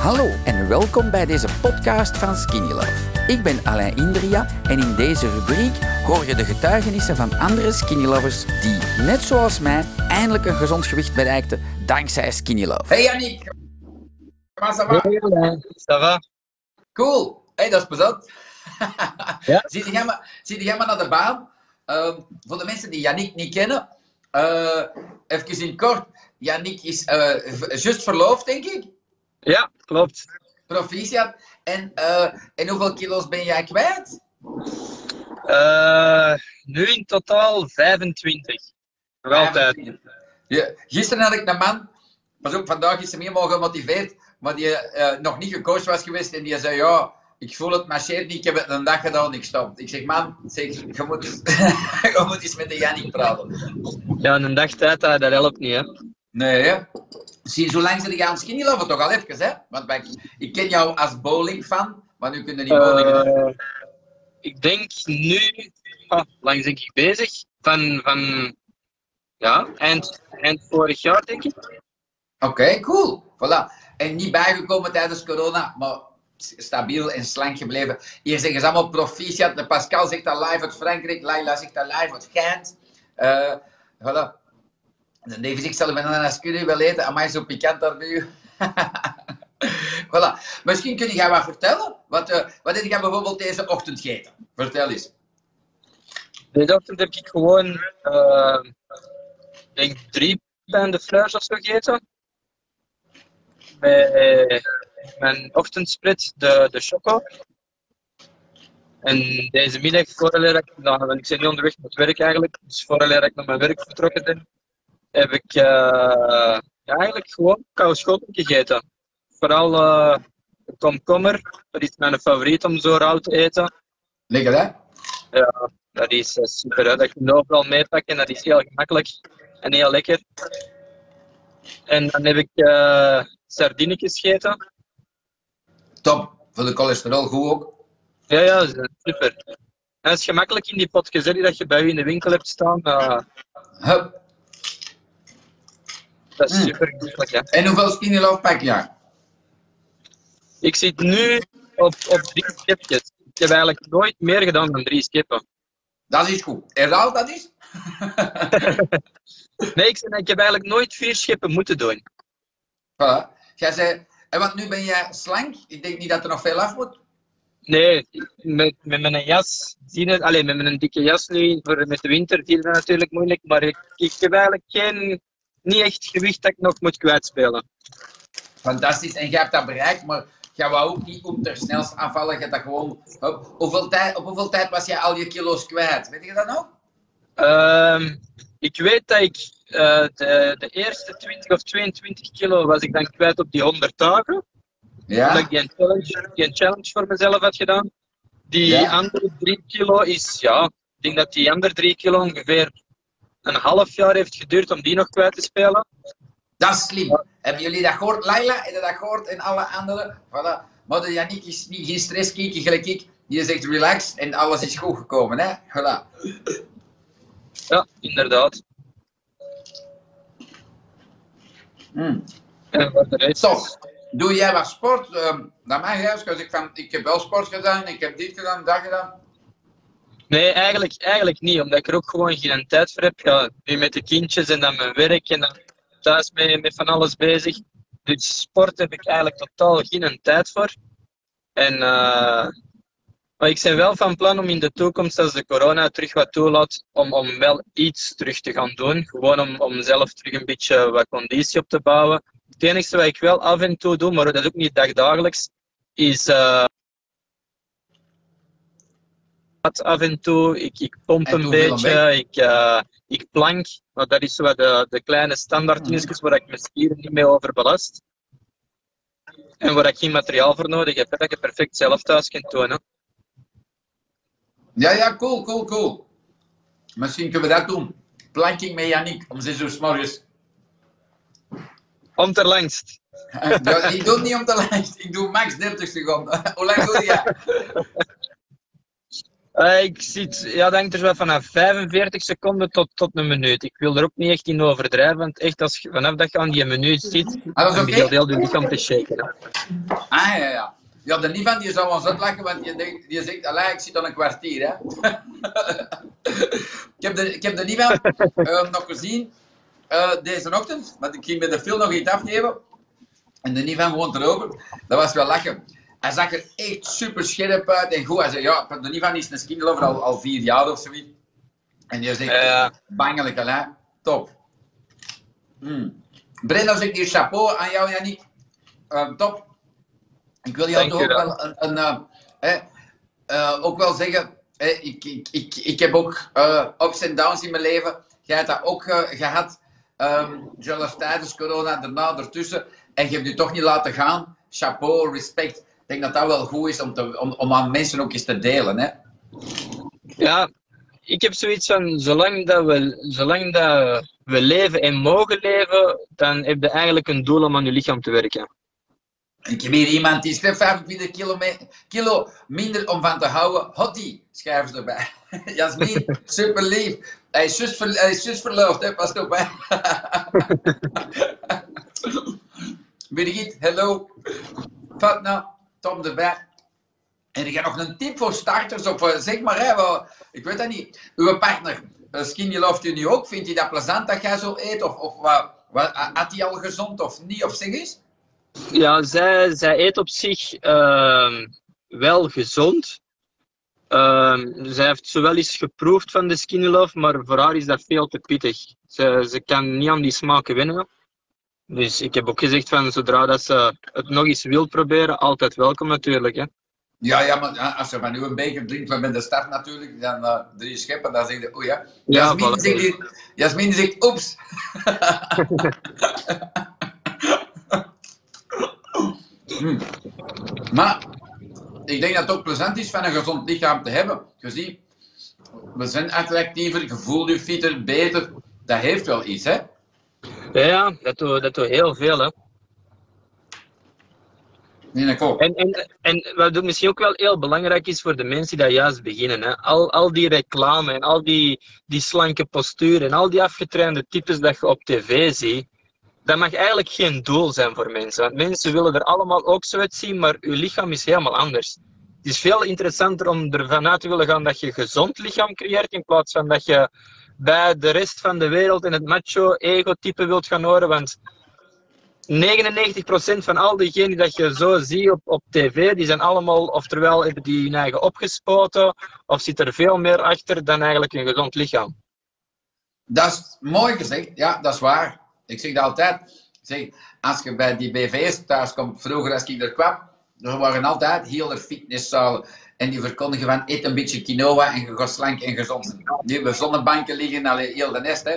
Hallo en welkom bij deze podcast van Skinny Love. Ik ben Alain Indria en in deze rubriek hoor je de getuigenissen van andere Skinny Lovers die, net zoals mij, eindelijk een gezond gewicht bereikten dankzij Skinny Love. Hey Yannick! Comment ça va? Hey Alain, ça va? Cool! Hey, dat is plezant. Ja? Zie jij maar, maar naar de baan? Ehm, voor de mensen die Yannick niet kennen, eh, even in kort. Yannick is eh, v- juist verloofd, denk ik. Ja, klopt. Proficiat. En, eh, en hoeveel kilo's ben jij kwijt? Eh, nu in totaal 25. Nog altijd. Ja, gisteren had ik een man, pas op, vandaag is meer mogen gemotiveerd, maar die eh, nog niet gecoacht was geweest en die zei, ja, ik voel het marcheert niet, ik heb het een dag gedaan, ik stop. Ik zeg, man, zeg, je, moet, je moet eens met de Jannik praten. Ja, een dag tijd, dat dat helpt niet, hè. Nee, hè? Zie, zo lang zit je aan het skinny loven, toch al even, hè? Want wij, ik ken jou als bowling-fan, maar nu kunnen niet bowlingen. Eh, ik denk nu... Ah, lang ben ik bezig? Van, van ja, eind, eind vorig jaar, denk ik. Oké, cool. Voilà. En niet bijgekomen tijdens corona, maar stabiel en slank gebleven. Hier zeggen ze allemaal proficiat. De Pascal zegt dat live uit Frankrijk, Laila zegt dat live uit Gent. Eh voilà. De zegt zelf, en als jullie wel eten, amai, zo pikant daar bij u. voilà. Misschien kun jij wat vertellen? Wat, eh, wat heb bijvoorbeeld deze ochtend gegeten? Vertel eens. Deze ochtend heb ik gewoon, eh, ik denk drie pain de fleurs of zo gegeten. Met mijn ochtendsplit, de, de choco. En deze middag, vooraleer ik, nou, ik ben nu onderweg naar het werk eigenlijk, dus vooraleer ik naar mijn werk vertrokken ben, heb ik eh, ja, eigenlijk gewoon koude schotel gegeten. Vooral eh, de komkommer, dat is mijn favoriet om zo rauw te eten. Lekker, hè? Ja, dat is eh, super. Hè? Dat kun je overal meepakken. Dat is heel gemakkelijk en heel lekker. En dan heb ik eh sardinetjes gegeten. Top. Voor de cholesterol goed ook. Ja, ja, super. En dat is gemakkelijk in die potjes hè, die dat je bij u in de winkel hebt staan. eh, Hup. Dat is Mm. super gemakkelijk. En hoeveel skinny love pak jij? Ik zit nu op, op drie schepjes. Ik heb eigenlijk nooit meer gedaan dan drie scheppen. Dat is goed. Herhaal dat is? Nee, ik, ik heb eigenlijk nooit vier scheppen moeten doen. Voilà. Jij zei, en want nu ben jij slank. Ik denk niet dat er nog veel af moet. Nee, met, met mijn jas, alleen met mijn dikke jas nu, voor met de winter, je dat natuurlijk moeilijk, maar ik, ik heb eigenlijk geen, niet echt gewicht dat ik nog moet kwijtspelen. Fantastisch. En jij hebt dat bereikt, maar jij wou ook niet op ter snelst aanvallen. Je hebt dat gewoon... Op hoeveel, tijd, op hoeveel tijd was jij al je kilo's kwijt? Weet je dat nog? Ehm, ik weet dat ik eh, de, de eerste 20 of 22 kilo was ik dan kwijt op die 100 dagen. Ja? Dat ik die een challenge, die een challenge voor mezelf had gedaan. Die Ja. andere 3 kilo is, ja, ik denk dat die andere 3 kilo ongeveer een half jaar heeft geduurd om die nog kwijt te spelen. Dat is slim. Hebben jullie dat gehoord? Laila, heb je dat gehoord? En alle anderen? Voilà. Maar de Yannick is niet, geen stress gelijk ik. Die zegt relax en alles is goed gekomen. Hè? Voilà. Ja, inderdaad. Rest, Toch, doe jij wat sport? Ehm dat mag juist, ik van, ik heb wel sport gedaan, ik heb dit gedaan, dat gedaan. Nee, eigenlijk, eigenlijk niet, omdat ik er ook gewoon geen tijd voor heb. Ja, nu met de kindjes en dan mijn werk en dan thuis met, met van alles bezig. Dus sport heb ik eigenlijk totaal geen tijd voor. En, eh, maar ik ben wel van plan om in de toekomst, als de corona terug wat toelaat, om, om wel iets terug te gaan doen. Gewoon om, om zelf terug een beetje wat conditie op te bouwen. Het enige wat ik wel af en toe doe, maar dat is ook niet dagdagelijks, is eh, af en toe. Ik, ik pomp En een beetje, ik, eh, ik plank. Nou, dat is wat de, de kleine standaard dingetjes waar ik mijn spieren niet mee overbelast. En waar ik geen materiaal voor nodig heb, dat je perfect zelf thuis kunt doen. Hè. Ja, ja, cool, cool, cool. Misschien kunnen we dat doen. Planking met Yannick om 6 uur s morgens. Om ter langst. Ja, ik doe het niet om te lijst. Ik doe max 30 seconden. Hoe lang doe jij? Eh, ik zit, ja, denk er wel vanaf 45 seconden tot, tot een minuut. Ik wil er ook niet echt in overdrijven, want echt als, je- vanaf dat je aan die minuut zit, Ah, dat is oké. heel je lichaam te shaken. Ah, ja, ja. Ja, de Nivan die zou ons uitlachen, want die, denkt, die zegt, allee, ik zit al een kwartier, hè. ik, heb de, ik heb de Nivan eh, nog gezien eh, deze ochtend, want ik ging met de film nog iets afgeven. En de Nivan woont erover. Dat was wel lachen. Hij zag er echt super scherp uit en goed. Hij zei, ja, de Nivan is een skinlover al, al vier jaar of zoiets. En die zegt, bangelijk, hè. Top. Hmm. Brenda zegt hier chapeau aan jou, Yannick. Eh, top. Ik wil jou je ook wel. een, eh, eh, ook wel zeggen, ik, ik, ik, ik heb ook eh, ups en downs in mijn leven. Jij hebt dat ook eh, gehad, ehm zelfs tijdens corona, daarna, ertussen. En je hebt je toch niet laten gaan. Chapeau, respect. Ik denk dat dat wel goed is om, te, om, om aan mensen ook eens te delen. Hè? Ja, ik heb zoiets van, zolang dat we, zolang dat we leven en mogen leven, dan heb je eigenlijk een doel om aan je lichaam te werken. Ik heb hier iemand die schrijft 25 kilo, kilo minder om van te houden. Hottie, schrijven ze erbij. Jasmin, super lief. Hij is zus, ver, hij is zus verloofd, hè? pas op. Hè? Birgit, hello. Fatna, Tom erbij. En ik heb nog een tip voor starters, of eh, zeg maar, hè, ik weet dat niet. Uw partner, Skinny Love u nu ook? Vindt hij dat plezant dat jij zo eet? Of, of wat, wat, had hij al gezond of niet? Of zeg eens? Ja, zij, zij eet op zich ehm, wel gezond. Ehm, zij heeft zowel eens geproefd van de Skinny Love, maar voor haar is dat veel te pittig. Ze, ze kan niet aan die smaken winnen. Dus ik heb ook gezegd van zodra dat ze het nog eens wil proberen, altijd welkom natuurlijk. Hè. Ja, ja, maar ja, als je van nu een beker drinkt van bij de start natuurlijk, dan eh, drie scheppen, dan zeg je, oei ja. Ja, Jasmin, voilà. zegt, Jasmin zegt, oeps. Hm. Maar ik denk dat het ook plezant is van een gezond lichaam te hebben. Je ziet, we zijn attractiever, je voelt je fitter, beter. Dat heeft wel iets, hè? Ja, dat doet dat doet heel veel. Hè. Nee. En, en, en wat misschien ook wel heel belangrijk is voor de mensen die daar juist beginnen. Hè. Al, al die reclame en al die, die slanke postuur en al die afgetrainde types dat je op tv ziet, dat mag eigenlijk geen doel zijn voor mensen. Want mensen willen er allemaal ook zo uitzien, maar je lichaam is helemaal anders. Het is veel interessanter om ervan uit te willen gaan dat je een gezond lichaam creëert, in plaats van dat je bij de rest van de wereld in het macho-ego-type wilt gaan horen. Want 99% van al diegenen dat je zo ziet op, op tv, die zijn allemaal, oftewel hebben die hun eigen opgespoten, of zit er veel meer achter dan eigenlijk een gezond lichaam. Dat is mooi gezegd, ja, dat is waar. Ik zeg dat altijd. Ik zeg, als je bij die BV's thuis komt, vroeger als ik er kwam, er waren altijd heel erg fitnesszalen. En die verkondigen van, eet een beetje quinoa en je gaat slank en gezond. Die hebben zonnebanken liggen, allee, heel de nest, hè.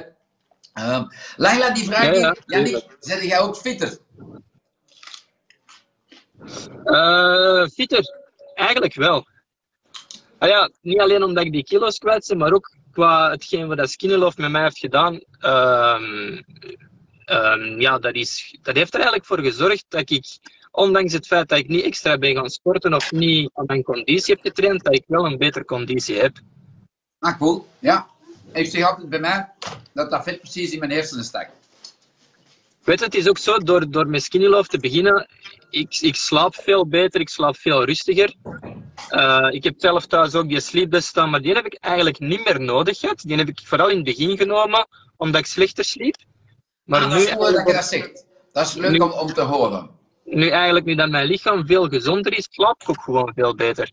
Laila, die vraagt Ja, ja, zeg jij ook fitter? Eh fitter, eigenlijk wel. Ah ja, niet alleen omdat ik die kilo's kwijt ben, maar ook qua hetgeen wat dat Skinny Love met mij heeft gedaan. ehm, ehm, ja, dat, is, dat heeft er eigenlijk voor gezorgd dat ik, ondanks het feit dat ik niet extra ben gaan sporten of niet aan mijn conditie heb getraind, dat ik wel een betere conditie heb. Ah, cool, ja. Ik zeg altijd bij mij dat dat vet precies in mijn hersenen stak. Weet je, het is ook zo, door, door met Skinny te beginnen, ik, ik slaap veel beter, ik slaap veel rustiger. Eh, ik heb zelf thuis ook die sleepdesk staan, maar die heb ik eigenlijk niet meer nodig gehad. Die heb ik vooral in het begin genomen, omdat ik slechter sliep. Maar Ah, dat nu, is mooi dat je dat zegt. Dat is leuk Nu- om, om te horen. Nu eigenlijk, nu dat mijn lichaam veel gezonder is, slaap ik ook gewoon veel beter.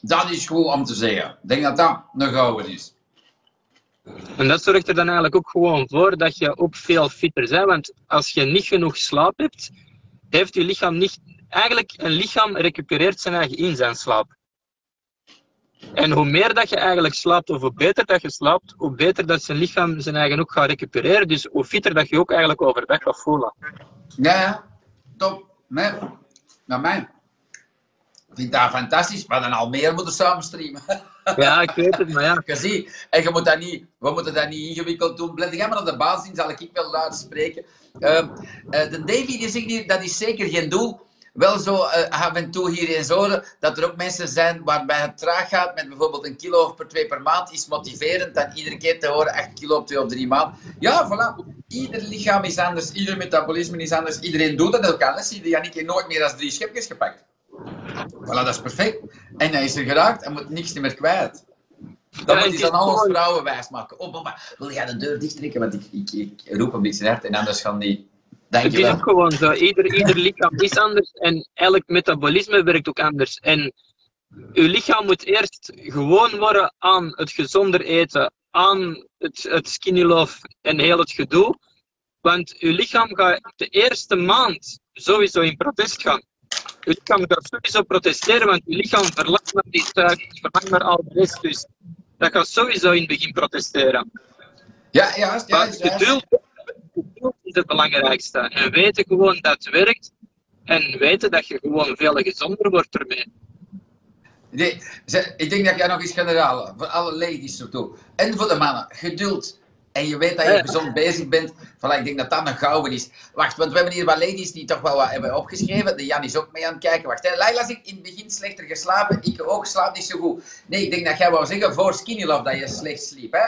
Dat is goed om te zeggen. Ik denk dat dat een gouden is. En dat zorgt er dan eigenlijk ook gewoon voor dat je ook veel fitter bent. Want als je niet genoeg slaap hebt, heeft je lichaam niet... Eigenlijk, een lichaam recupereert zijn eigen in zijn slaap. En hoe meer dat je eigenlijk slaapt, of hoe beter dat je slaapt, hoe beter dat zijn lichaam zijn eigen ook gaat recupereren. Dus hoe fitter dat je ook eigenlijk overdag gaat voelen. Ja. Top. Nee. Naar mij. Ik vind dat fantastisch. Maar dan al meer moeten samenstreamen. Ja, ik weet het, maar ja. Je ziet, en je moet dat niet, we moeten dat niet ingewikkeld doen. Blijf jij maar op de basis zien, zal ik wel luid spreken. Ehm, eh, de Davy die zegt hier, dat is zeker geen doel. wel zo uh, af en toe hier in Zoren dat er ook mensen zijn waarbij het traag gaat met bijvoorbeeld een kilo of per twee per maand is motiverend dan iedere keer te horen 8 kilo op twee of drie maanden. Ja, voilà. Ieder lichaam is anders, ieder metabolisme is anders, iedereen doet dat ook anders. Zie heeft nooit meer dan drie schepjes gepakt. Voilà, dat is perfect. En hij is er geraakt en moet niks meer kwijt. Dat ja, moet hij dan alle vrouwen wijsmaken. Oh, mama, wil jij de deur dichttrekken? Want ik, ik, ik roep een beetje hard en anders gaan die... Het is ook gewoon zo. Ieder, ieder lichaam is anders en elk metabolisme werkt ook anders. En uw lichaam moet eerst gewoon worden aan het gezonder eten, aan het, het skinny love en heel het gedoe. Want uw lichaam gaat de eerste maand sowieso in protest gaan. Uw lichaam gaat sowieso protesteren, want uw lichaam verlangt naar die suiker, verlangt naar al de rest. Dus dat gaat sowieso in het begin protesteren. Ja, ja, ja. Geduld, geduld is het belangrijkste. En weten gewoon dat het werkt. En weten dat je gewoon veel gezonder wordt ermee. Nee, ik denk dat jij nog eens generaal, voor alle ladies toe. En voor de mannen, geduld. En je weet dat je gezond bezig bent. Voilà, ik denk dat dat een gouden is. Wacht, want we hebben hier wat ladies die toch wel wat hebben opgeschreven. De Jan is ook mee aan het kijken. Wacht, hè. Laila zegt in het begin slechter geslapen. Ik ook, slaap niet zo goed. Nee, ik denk dat jij wou zeggen voor Skinny Love dat je slecht sliep, hè?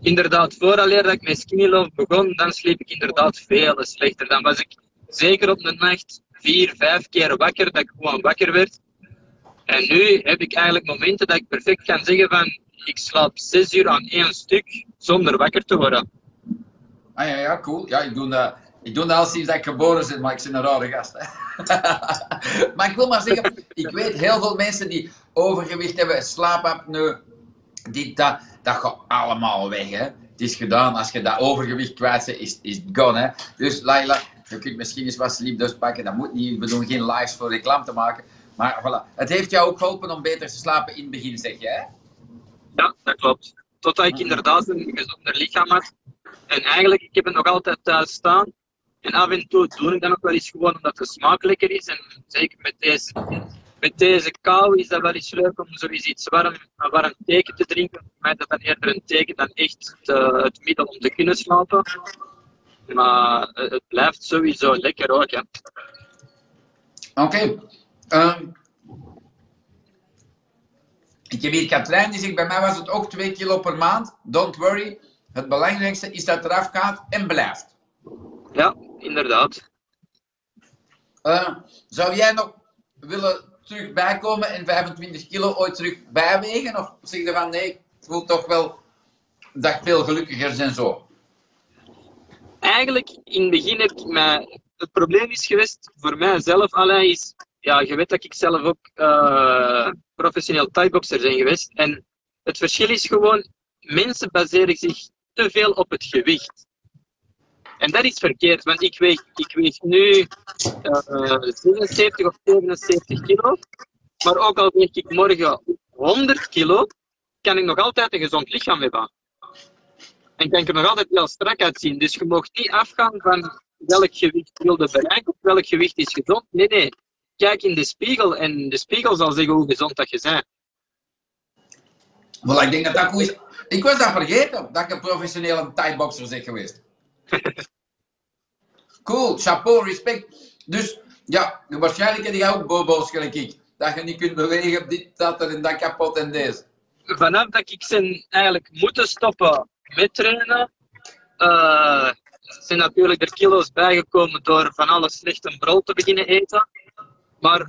Inderdaad, vooraleer dat ik met Skinny Love begon, dan sliep ik inderdaad veel slechter. Dan was ik zeker op de nacht vier, vijf keer wakker, dat ik gewoon wakker werd. En nu heb ik eigenlijk momenten dat ik perfect kan zeggen van ik slaap zes uur aan één stuk zonder wakker te worden. Ah ja, ja, cool. Ja, ik doe dat, ik doe dat al sinds ik geboren ben, maar ik ben een rare gast. Maar ik wil maar zeggen, ik weet heel veel mensen die overgewicht hebben, slaapapneu, die, dat, dat gaat allemaal weg. Hè. Het is gedaan. Als je dat overgewicht kwijt bent, is, is het gone. Hè. Dus Laila, je kunt misschien eens wat sleepdose pakken. Dat moet niet. We doen geen lives voor reclame te maken. Maar voilà. Het heeft jou ook geholpen om beter te slapen in het begin, zeg je, hè? Ja, dat klopt. Totdat ik inderdaad een gezonder lichaam had. En eigenlijk, ik heb het nog altijd thuis staan. En af en toe doe ik dat nog wel eens gewoon omdat de smaak lekker is. En zeker met deze, met deze kou is dat wel eens leuk om zoiets iets warm, een warm teken te drinken. Voor mij is dat dan eerder een teken dan echt het, het middel om te kunnen slapen. Maar het blijft sowieso lekker ook. Oké. Okay. Ehm, ik heb hier Katrijn, die zegt, bij mij was het ook 2 kilo per maand. Don't worry. Het belangrijkste is dat het eraf gaat en blijft. Ja, inderdaad. Uh, zou jij nog willen terug bijkomen en 25 kilo ooit terug bijwegen? Of zeg je van nee, ik voel toch wel dat ik veel gelukkiger ben zo? Eigenlijk, in het begin heb ik mij... Het probleem is geweest, voor mijzelf alleen, is ja, je weet dat ik zelf ook uh, professioneel thaiboxer ben geweest. En het verschil is gewoon, mensen baseren zich te veel op het gewicht. En dat is verkeerd, want ik weeg, ik weeg nu uh, 77 of 77 kilo. Maar ook al weeg ik morgen 100 kilo, kan ik nog altijd een gezond lichaam hebben. En kan ik er nog altijd heel strak uitzien. Dus je mag niet afgaan van welk gewicht wilde bereiken of welk gewicht is gezond. Nee, nee kijk in de spiegel en de spiegel zal zeggen hoe gezond dat je bent. Wel, ik denk dat dat goed is. Ik was dat vergeten, dat ik een professionele thai-boxer ben geweest. cool, chapeau, respect. Dus, ja, waarschijnlijk heb je ook bobo's gelijk ik. Dat je niet kunt bewegen, dit, dat er en dat kapot en deze. Vanaf dat ik zijn eigenlijk moeten stoppen met trainen, uh, zijn natuurlijk er kilo's bijgekomen door van alles slecht een brood te beginnen eten. Maar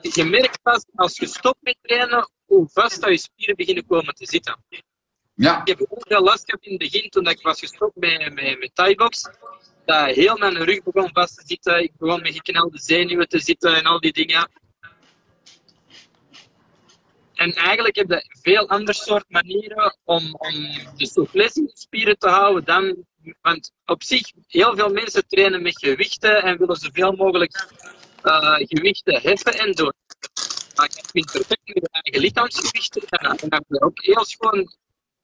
je merkt pas als je stopt met trainen hoe vast dat je spieren beginnen komen te zitten. Ja. Ik heb heel veel last gehad in het begin toen ik was gestopt met, met, met Thai-box. Dat heel mijn rug begon vast te zitten. Ik begon met geknelde zenuwen te zitten en al die dingen. En eigenlijk heb je veel andere soort manieren om, om de souplesse in de spieren te houden dan... Want op zich, heel veel mensen trainen met gewichten en willen zoveel mogelijk gewichten heffen en doen. Maar je kunt perfect met je eigen lichaamsgewichten en dan kun je ook heel schoon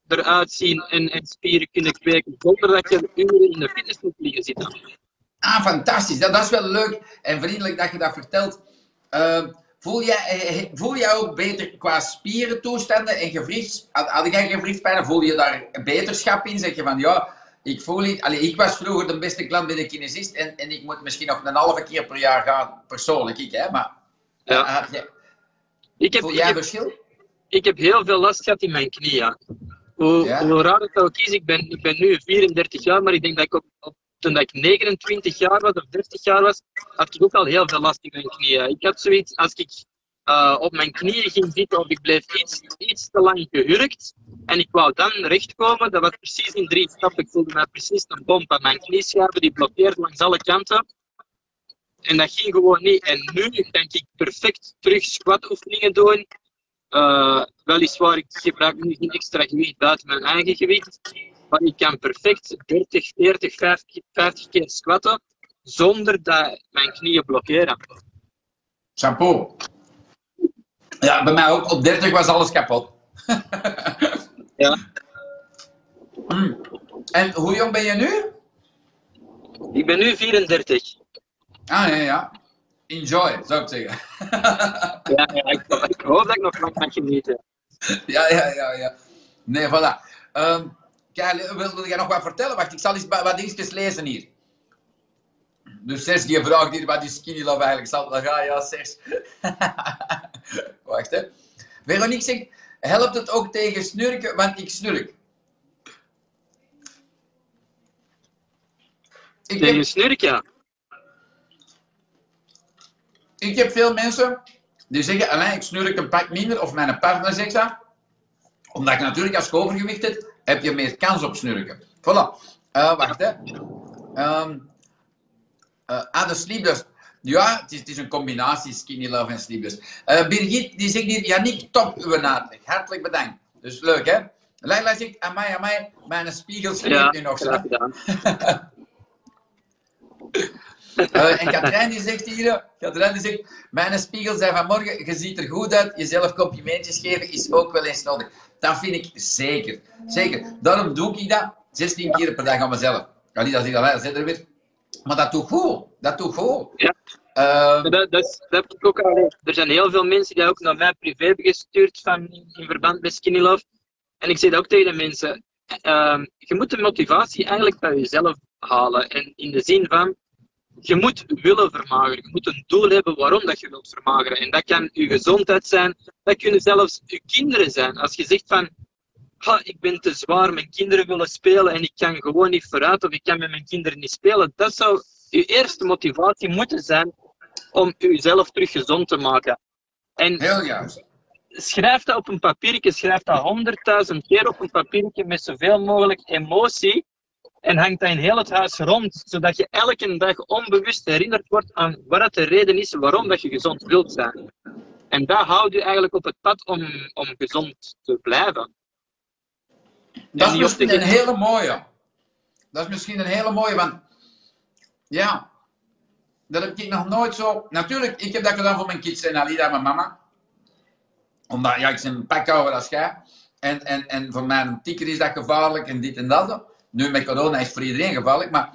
eruit zien en, en spieren kunnen kweken zonder dat je uren in de fitness moet liggen zitten. Ah, fantastisch. Dat, is wel leuk en vriendelijk dat je dat vertelt. Uh, voel, jij, eh, eh, voel jij ook beter qua spierentoestanden en gewrichts? Had, had jij gewrichtspijn? Voel je daar beterschap in? Zeg je van ja, ik voel niet... Allee, ik was vroeger de beste klant bij de kinesist en, en ik moet misschien nog een halve keer per jaar gaan, persoonlijk, ik, hè. Maar Ja. jij- Ik heb, voel ik, jij heb, verschil? ik heb heel veel last gehad in mijn knieën. Hoe, Ja? hoe raar het ook is, ik ben, ik ben nu 34 jaar, maar ik denk dat ik op, op, toen dat ik 29 jaar was of 30 jaar was, had ik ook al heel veel last in mijn knieën. Ik had zoiets, als ik eh, op mijn knieën ging zitten of ik bleef iets, iets te lang gehurkt en ik wou dan rechtkomen, dat was precies in drie stappen. Ik voelde mij precies een bom aan mijn knieschijven, die blokkeerde langs alle kanten. En dat ging gewoon niet. En nu kan ik perfect terug squat oefeningen doen. Eh, weliswaar, ik gebruik nu geen extra gewicht buiten mijn eigen gewicht. Maar ik kan perfect 30, 40, 50, 50 keer squatten zonder dat mijn knieën blokkeren. Chapeau. Ja, bij mij ook. Op 30 was alles kapot. Ja. Mm. En hoe jong ben je nu? Ik ben nu 34. Ah, ja, ja. Enjoy, zou ik zeggen. Ja, ja ik, ik hoop dat ik nog lang mag genieten. ja, ja, ja, ja. Nee, voilà. Ehm kijk, wil, wil jij nog wat vertellen? Wacht, ik zal eens wat dingetjes lezen hier. Dus Serge die vraagt hier wat is skinny love eigenlijk. Zal dat gaan? Ja, Serge. Wacht, hè. Veronique zegt, helpt het ook tegen snurken? Want ik snurk. Ik Tegen heb, snurk, ja. ik heb veel mensen die zeggen, Alain, ik snurk een pak minder. Of mijn partner zegt dat. Omdat ik natuurlijk als je overgewicht hebt, heb je meer kans op snurken. Voilà. Eh, wacht, hè. Ehm eh, ah, de sleepless. Ja, het is, het is een combinatie skinny love en sleepless. Eh Birgit, die zegt hier, Yannick, top uw uitleg. Hartelijk bedankt. Dus leuk, hè. Leila zegt, amai, amai, mijn spiegel sliep Ja, nu nog zo. gedaan. Eh, en Katrijn die zegt hier, Katrijn die zegt, mijn spiegel zei vanmorgen, je ziet er goed uit, jezelf complimentjes geven is ook wel eens nodig. Dat vind ik zeker. Zeker. Daarom doe ik dat 16 keer per dag aan mezelf. Niet dat ik dat zit er weer. Maar dat doet goed. Dat doet goed. Ja. Eh, Maar Dat, dat, is- dat heb ik ook al. Er zijn heel veel mensen die ook naar mij privé hebben gestuurd van, in verband met Skinny Love. En ik zeg dat ook tegen de mensen. ehm, je moet de motivatie eigenlijk bij jezelf halen. En in de zin van, je moet willen vermageren. Je moet een doel hebben waarom dat je wilt vermageren. En dat kan je gezondheid zijn. Dat kunnen zelfs je kinderen zijn. Als je zegt van, ha, ik ben te zwaar, mijn kinderen willen spelen en ik kan gewoon niet vooruit of ik kan met mijn kinderen niet spelen. Dat zou je eerste motivatie moeten zijn om jezelf terug gezond te maken. En heel juist. schrijf dat op een papiertje, schrijf dat honderdduizend keer op een papiertje met zoveel mogelijk emotie. En hangt dat in heel het huis rond, zodat je elke dag onbewust herinnerd wordt aan wat de reden is waarom dat je gezond wilt zijn. En dat houdt je eigenlijk op het pad om, om gezond te blijven. Dat is misschien een hele mooie. Dat is misschien een hele mooie, want ja, dat heb ik nog nooit zo. Natuurlijk, ik heb dat gedaan voor mijn kids en Alida mijn mama. Omdat, ja, ik ben een pak ouder als jij. En, en, en voor mijn tikker is dat gevaarlijk en dit en dat. Nu met corona is het voor iedereen gevaarlijk, maar,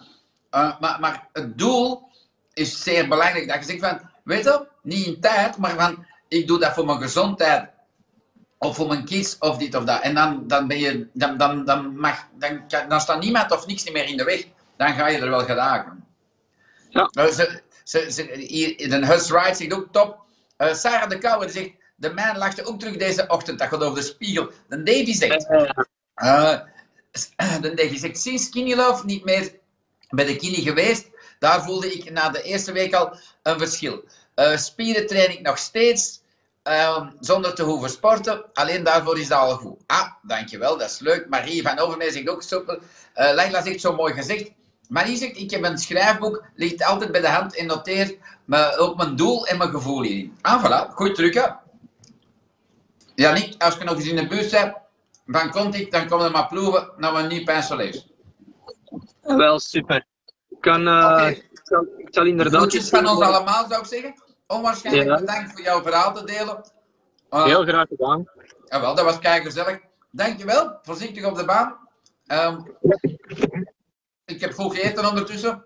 eh, maar, maar het doel is zeer belangrijk. Dat je zegt van, weet je, niet in tijd, maar van, ik doe dat voor mijn gezondheid of voor mijn kids of dit of dat. En dan, dan ben je, dan, dan, dan, mag, dan, kan- dan staat niemand of niks meer in de weg. Dan ga je er wel geraken. Ja. Nou, ze, ze, ze, hier, de Hus Wright zegt ook top. Eh, Sarah de Kouwer zegt, de man lachte ook terug deze ochtend. Dat gaat over de spiegel. De Davy zegt, Eh, eh, de Davy zegt, sinds Skinny Love niet meer bij de kine geweest. Daar voelde ik na de eerste week al een verschil. Eh spieren train ik nog steeds. Ehm, zonder te hoeven sporten. Alleen daarvoor is dat al goed. Ah, dankjewel, dat is leuk. Marie van Overmee zegt ook. Eh Leila zegt zo mooi gezegd. Marie zegt, ik heb een schrijfboek, ligt altijd bij de hand en noteer me, ook mijn doel en mijn gevoel hierin. Ah, voilà, goed drukken. Ja, niet, als je nog eens in de buurt bent van Contic, dan kom je maar proeven naar een nieuw pincelet. wel super. Ik kan, eh, Oké. ik, zal, ik zal inderdaad. Groetjes van ons allemaal, zou ik zeggen. Onwaarschijnlijk Ja. bedankt voor jouw verhaal te delen. Eh, Heel graag gedaan. Jawel, dat was kei gezellig. Dankjewel, voorzichtig op de baan. Ehm, ik heb goed gegeten ondertussen.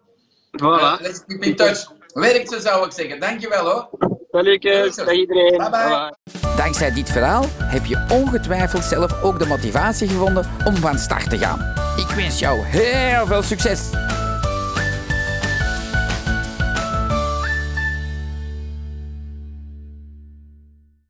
Voilà. Eh, let's keep in touch. Werkt zo, zou ik zeggen. Dankjewel hoor. Salutjes, dag iedereen. Bye bye. Dankzij dit verhaal heb je ongetwijfeld zelf ook de motivatie gevonden om van start te gaan. Ik wens jou heel veel succes!